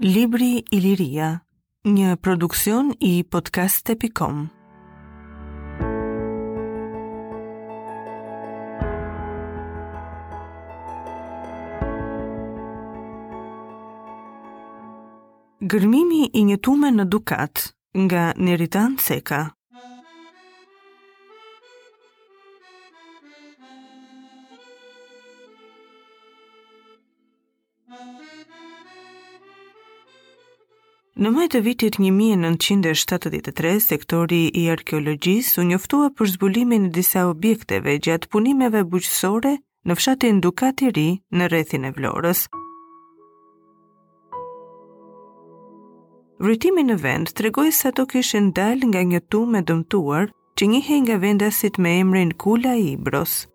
Libri Iliria, një produksion i podcast.com. Gërmimi i një tume në Dukat, Nga Neritan Ceka. Në maj të vitit 1973, sektori i arkeologjisë u njoftua për zbulimin e disa objekteve gjatë punimeve bujqësore në fshatin Dukat i Ri në rrethin e Vlorës. Vrojtimi në vend tregoi se ato kishin dalë nga një tumë e dëmtuar që njihej nga vendasit me emrin Kula e Ibros.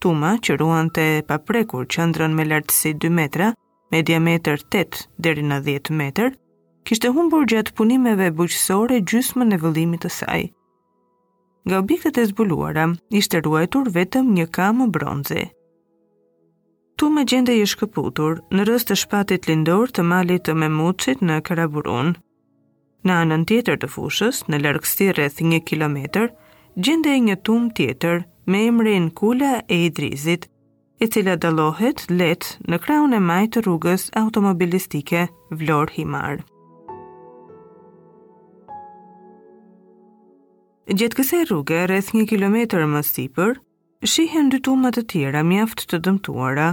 Tuma që ruante të paprekur qendrën me lartësi 2 metra, me diametër 8 deri në 10 metra, kishte humbur gjatë punimeve bujqësore gjysmën e vëllimit të saj. Nga objektet e zbuluara, ishte ruajtur vetëm një kamë bronzi. Tuma gjendej e shkëputur, në rrëzë të shpatit lindor të malit të Memuçit në Karaburun. Në anën tjetër të fushës, në largësi rreth një kilometër, gjendej një tumë tjetër, me emrin Kula e Idrizit, e cila dallohet lehtë në krahun e majtë të rrugës automobilistike Vlorë-Himarë. Gjatë kësaj rruge, rreth një kilometër më sipër, shihen dy tuma të tjera mjaft të dëmtuara.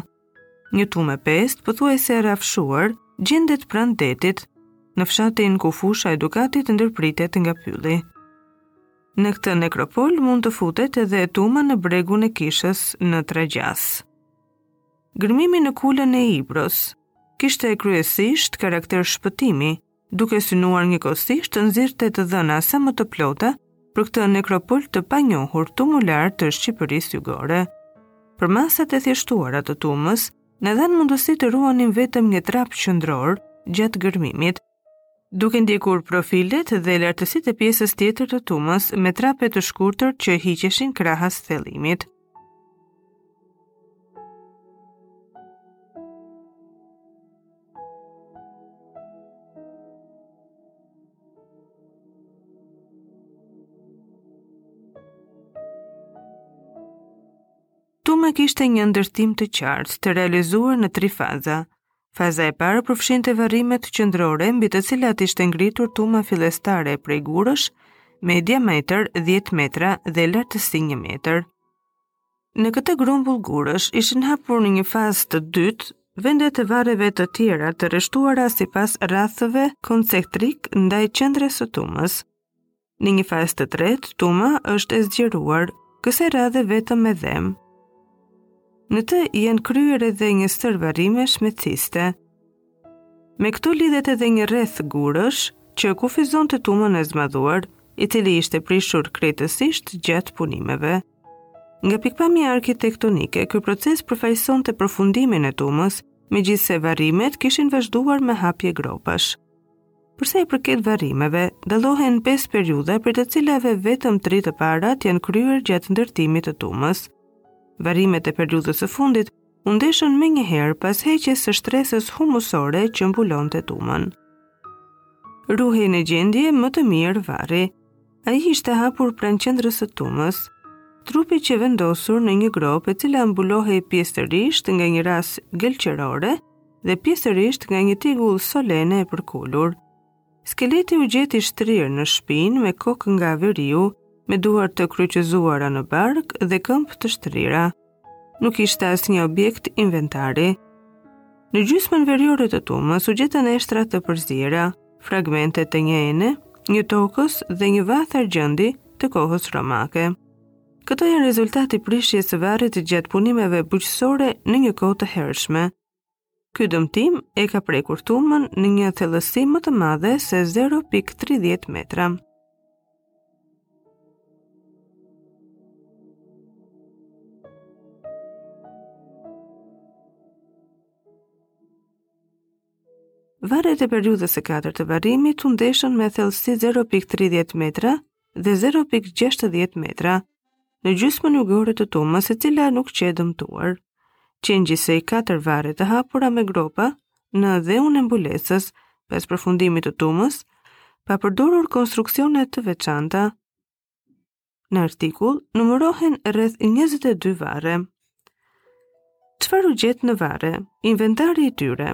Një tumë e pestë, pothuajse e rrafshuar, gjendet pranë detit, në fshatin ku fusha e Dukatit ndërpritet nga pylli. Në këtë nekropol mund të futet edhe tuma në bregun e kishës në Tragjas. Gërmimi në kulën e Ibros kishte kryesisht karakter shpëtimi, duke synuar njëkohësisht të nxirrte të dhëna sa më të plota për këtë nekropol të panjohur tumular të Shqipërisë jugore. Përmasat e thjeshtuara të tumës, na dhanë mundësi të ruanim vetëm një trap qëndror gjatë gërmimit, duke ndjekur profilet dhe lartësitë e pjesës tjetër të tumës me trape të shkurtër që hiqeshin krahas thellimit. Tuma kishte një ndërtim të qartë të realizuar në tri faza. Faza e parë përfshinte varrimet qendrore mbi të cilat ishte ngritur tuma fillestare prej gurësh me diametër 10 metra dhe lartësi 1 metër. Në këtë grumbull gurësh ishin hapur në një fazë të dytë vendet e varreve të tjera të rreshtuara sipas rrathëve koncentrikë ndaj qendrës së tumës. Në një fazë të tretë, tuma është e zgjeruar, kësaj radhe vetëm me dhe. Në të janë kryer edhe një sërë varrimesh me ciste. Me këto lidhet edhe një rreth gurësh që kufizonte tumën e zmadhuar, i cili ishte prishur krejtësisht gjatë punimeve. Nga pikëpamja arkitektonike, ky proces përfaqësonte përfundimin e tumës, megjithëse varrimet kishin vazhduar me hapje gropash. Për sa i përket varrimeve, dallohen 5 periudha prej të cilave vetëm 3 të parat janë kryer gjatë ndërtimit të tumës. Varrimet e periudhës së fundit u ndeshën menjëherë pas heqjes së shtresës humusore që mbulonte tumën. Ruhej në gjendje më të mirë varri. Ai ishte hapur pranë qendrës së tumës. Trupi qe vendosur në një gropë e cila mbulohej pjesërisht nga një rrasë gëlqerore dhe pjesërisht nga një tjegull solene e përkulur. Skeleti u gjet i shtrirë në shpinë me kokë nga veriu, me duar të kryqëzuara në bark dhe këmbë të shtrira. Nuk ishte asnjë objekt inventari. Në gjysmën veriore të tumës u gjetën eshtra të përziera, fragmente të një ene, një tokëz dhe një vath argjendi të kohës romake. Këto janë rezultat i prishjes së varrit gjatë punimeve bujqësore në një kohë të hershme. Ky dëmtim e ka prekur tumën në një thellësi më të madhe se 0.30 metra. Varret e periudhës së katërt të varrimit u ndeshën me thellësi 0.30 metra dhe 0.60 metra në gjysmën jugore të tumës e cila nuk qe dëmtuar. Qenë gjithsej katër varre të hapura me gropa në dheun e mbulesës pas përfundimit të tumës, pa përdorur konstruksione të veçanta. Në artikull numërohen rreth 22 varre. Çfarë u gjet në varre? Inventari i tyre.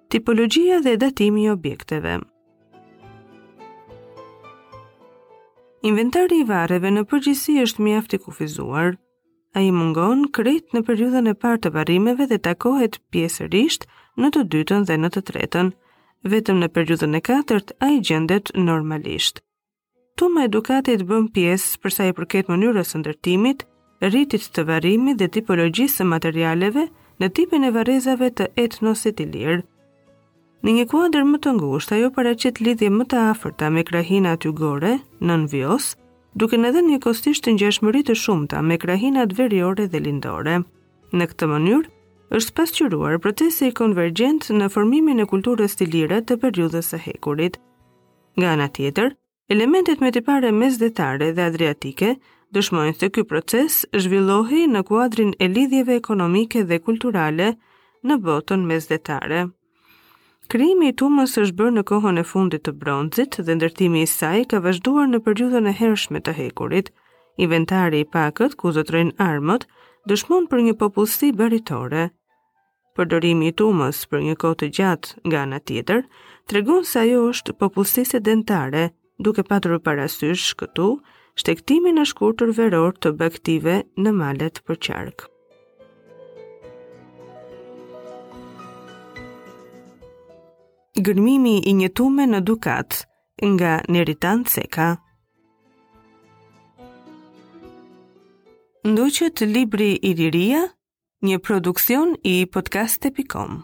Tipologjia dhe datimi i objekteve. Inventari i varreve në përgjithësi është mjaft i kufizuar. Ai mungon krejt në periudhën e parë të varrimeve dhe takohet pjesërisht në të dytën dhe në të tretën. Vetëm në periudhën e katërt ai gjendet normalisht. Tuma e Dukatit bën pjesë për sa i përket mënyrës së ndërtimit, ritit të varrimit dhe tipologjisë së materialeve në tipin e varrezave të etnosit ilir. Në një kuadër më të ngushtë, ajo paraqet lidhje më të afërta me krahinat jugore, nën Vjosë, duke na dhënë njëkohësisht ngjashmëri të shumëta me krahinat veriore dhe lindore. Në këtë mënyrë, është pasqyruar procesi konvergjent në formimin e kulturës ilire të periudhës së hekurit. Nga ana tjetër, elementet me tipare mesdhetare dhe adriatike dëshmojnë se ky proces zhvillohej në kuadrin e lidhjeve ekonomike dhe kulturale në botën mesdhetare. Krijimi i tumës është bërë në kohën e fundit të bronzit dhe ndërtimi i saj ka vazhduar në periudhën e hershme të hekurit. Inventari i pakët ku zotërojnë armët dëshmon për një popullsi baritore. Përdorimi i tumës për një kohë të gjatë nga ana tjetër tregon se ajo është popullsi sedentare, duke patur parasysh këtu shtegtimin e shkurtër veror të bagëtive në malet përqark. Gërmimi i një tume në Dukat nga Neritan Ceka Ndoqët librin Iliria Një produksion i podcast.com